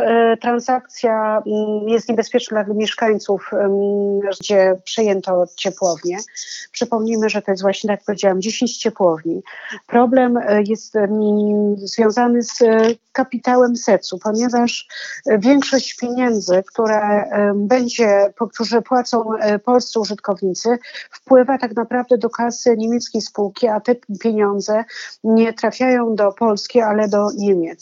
E, transakcja mm, jest niebezpieczna dla mieszkańców, gdzie przejęto ciepłownię. Przypomnijmy, że to jest właśnie, tak jak powiedziałam, 10 ciepłowni. Problem e, jest związany z e, kapitałem secu, ponieważ większość pieniędzy, które będzie, którzy płacą polscy użytkownicy, wpływa tak naprawdę do kasy niemieckiej spółki, a te pieniądze nie trafiają do Polski, ale do Niemiec.